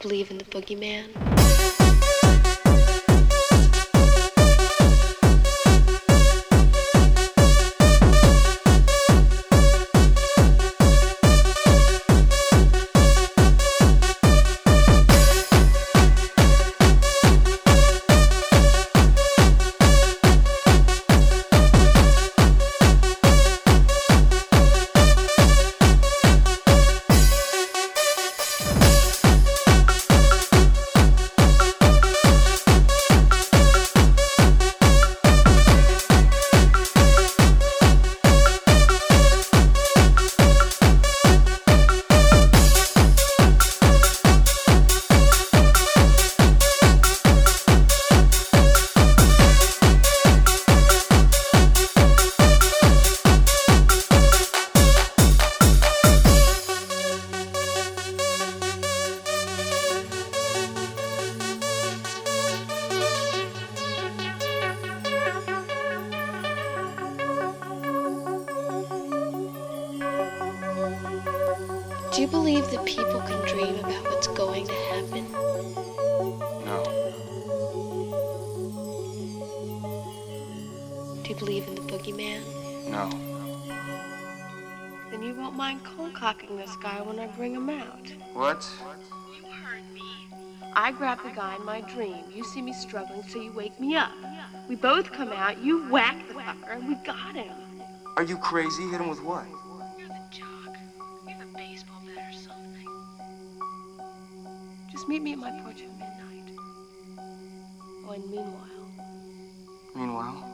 believe in the boogeyman? What? You heard me. I grab the guy in my dream. You see me struggling, so you wake me up. We both come out, you whack the fucker, and we got him. Are you crazy? Hit him with what? You're the jock. You have a baseball bat or something. Just meet me at my porch at midnight. Oh, and meanwhile, Meanwhile?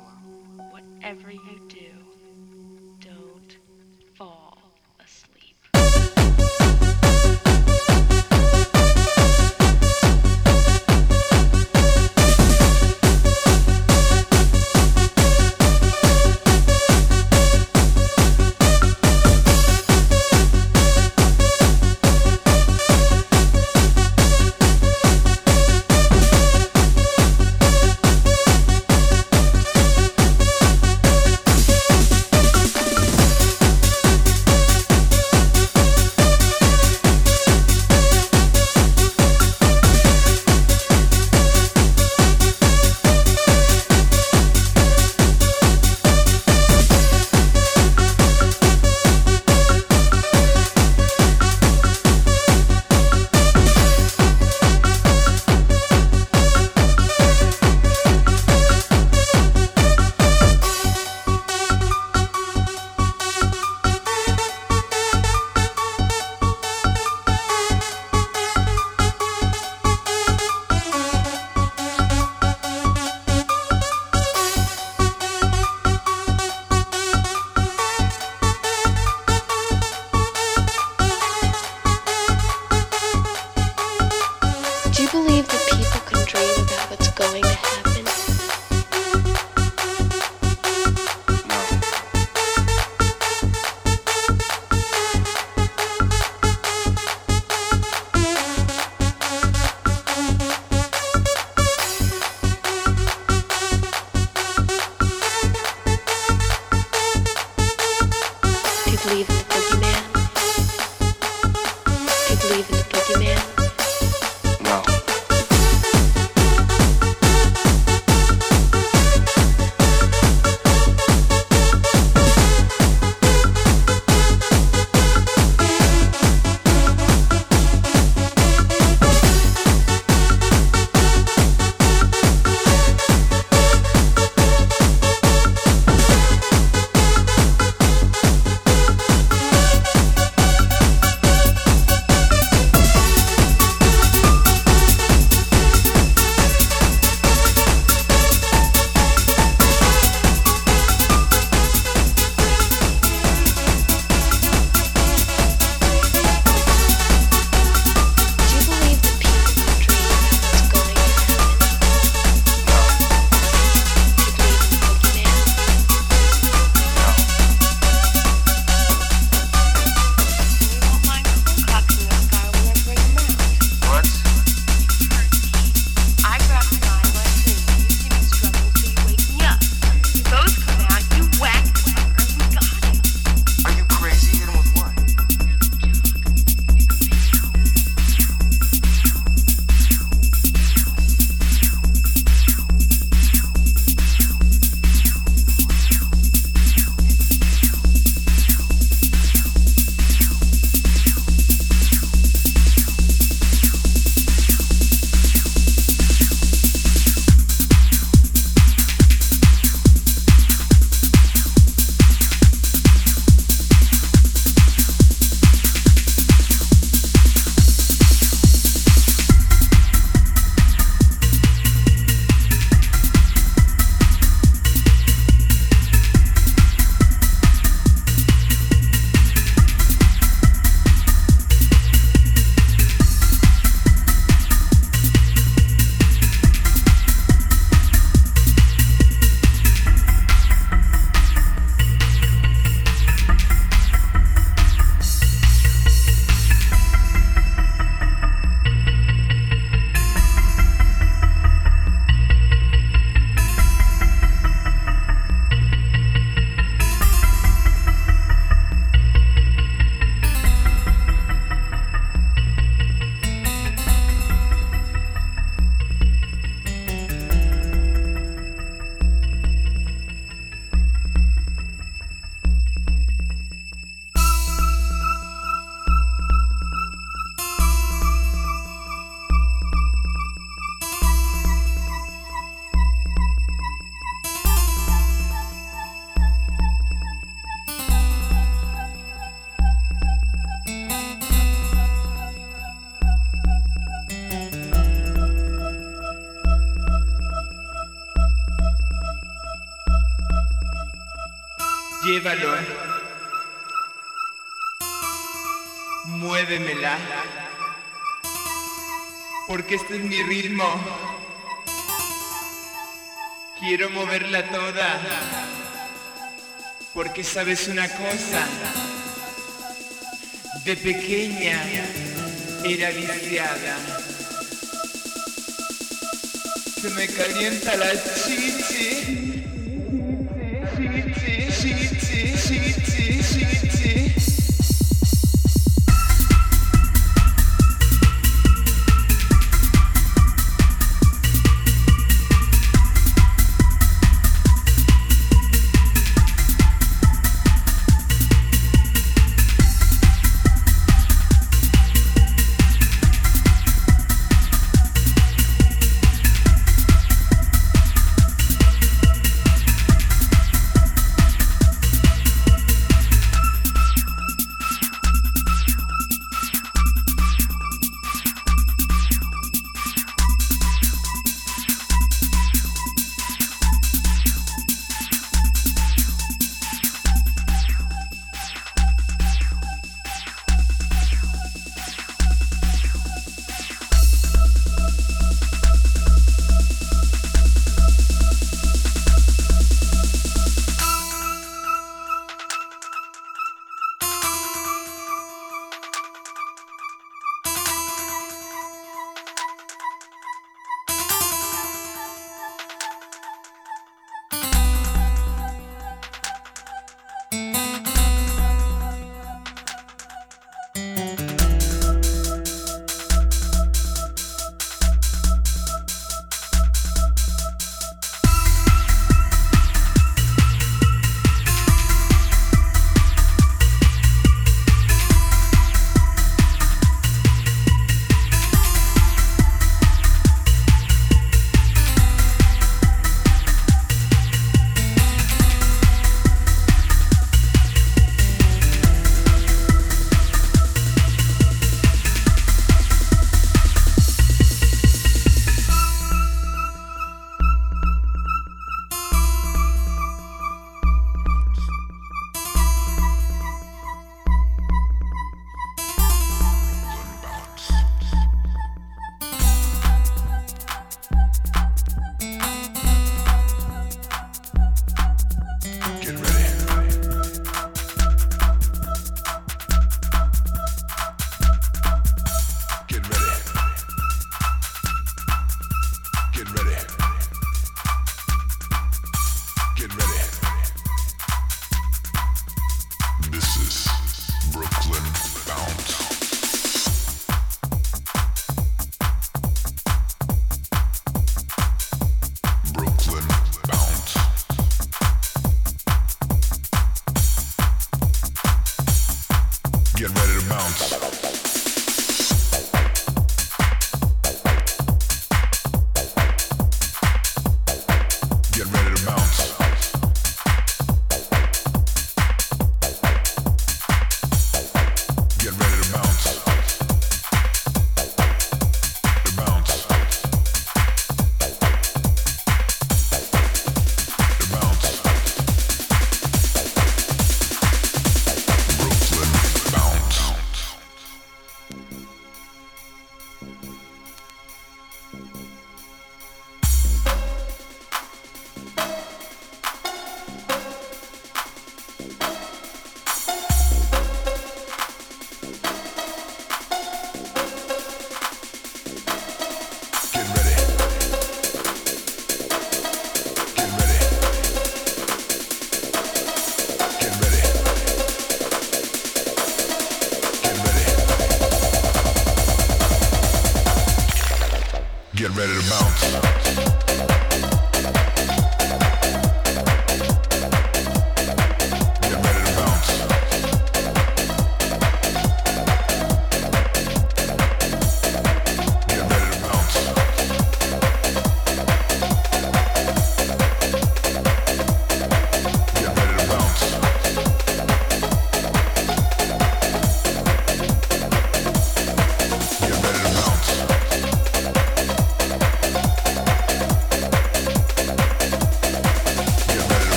whatever you do, este es mi ritmo. Quiero moverla toda. Porque sabes una cosa. De pequeña era viciada. Se me calienta la chichi.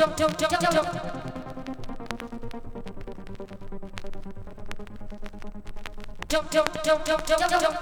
jump, jump, jump, jump, jump, jump.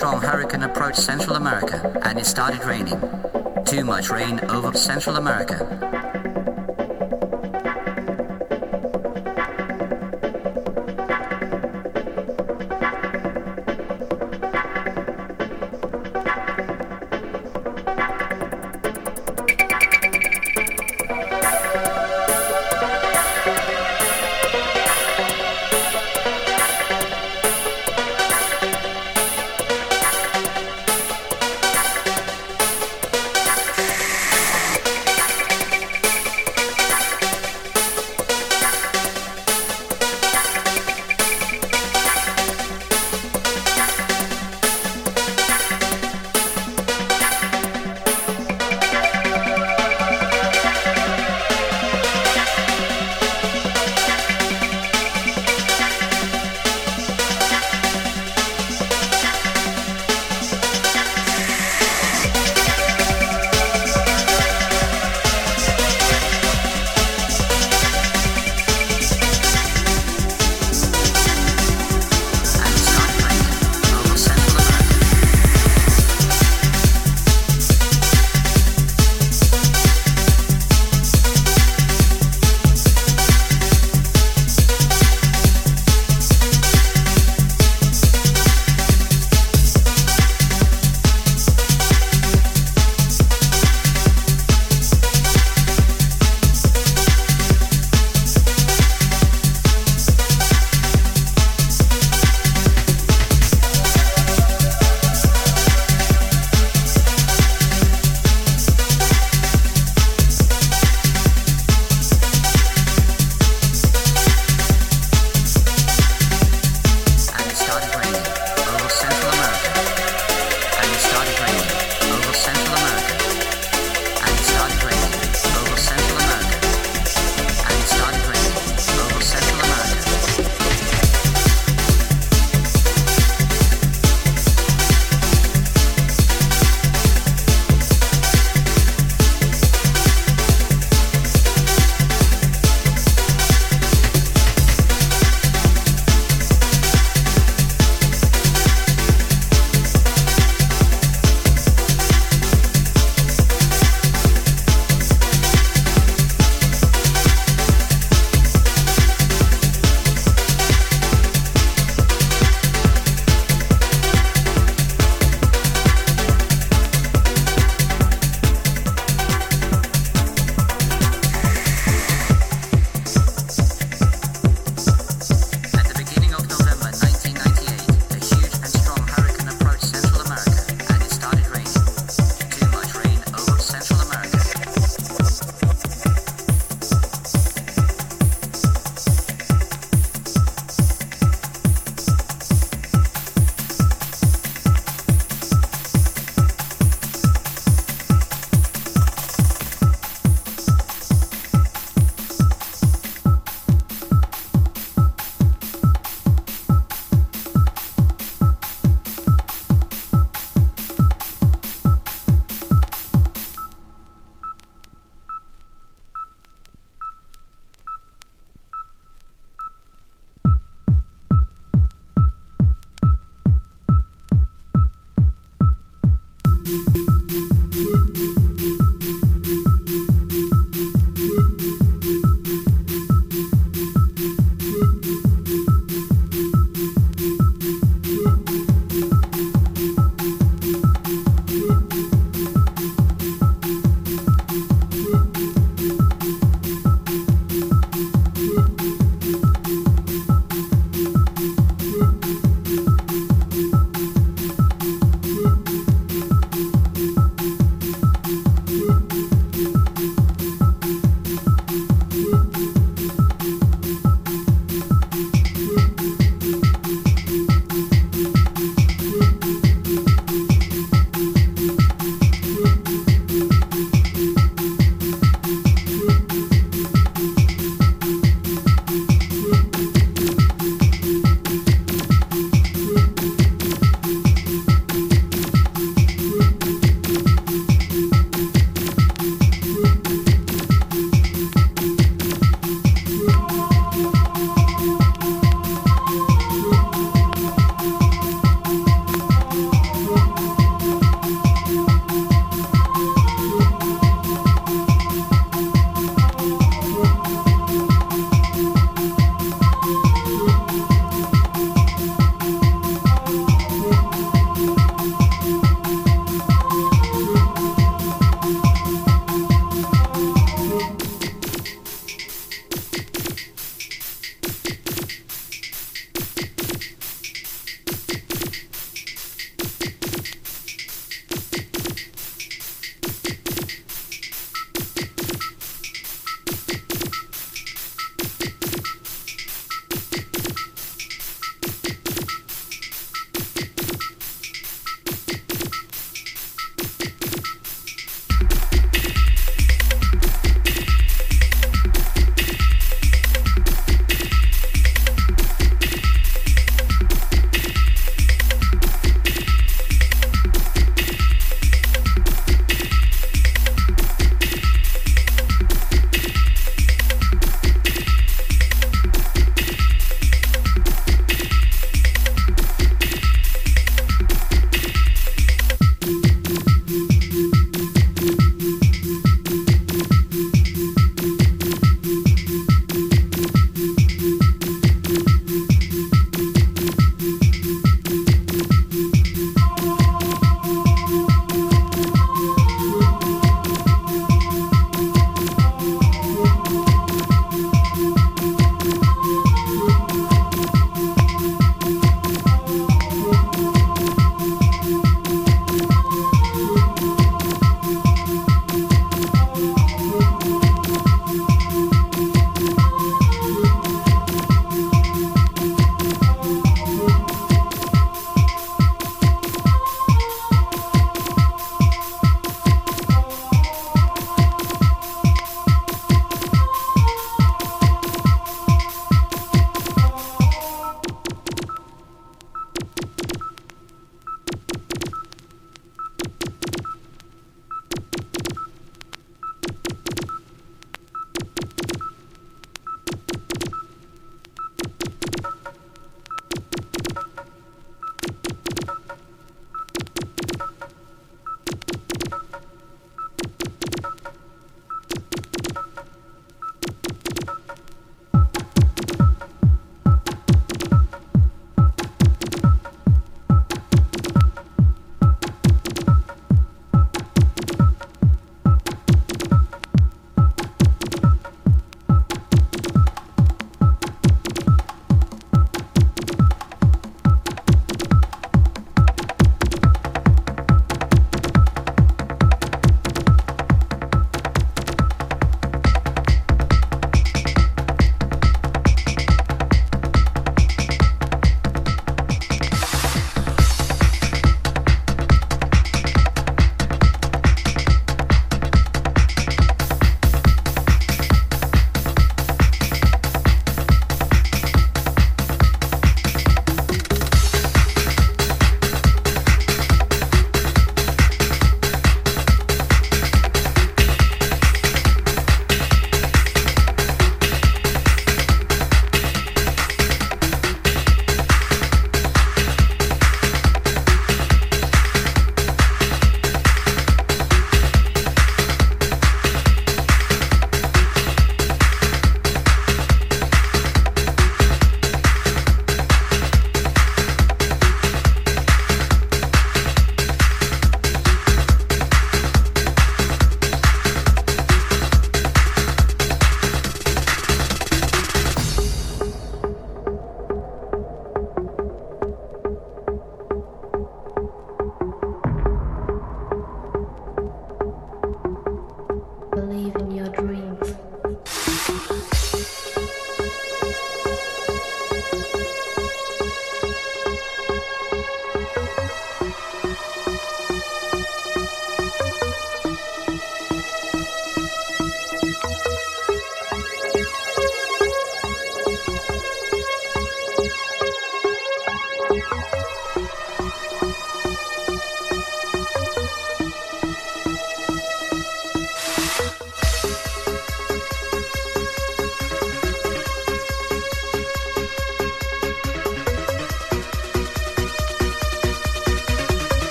Strong hurricane approached Central America and it started raining. Too much rain over Central America.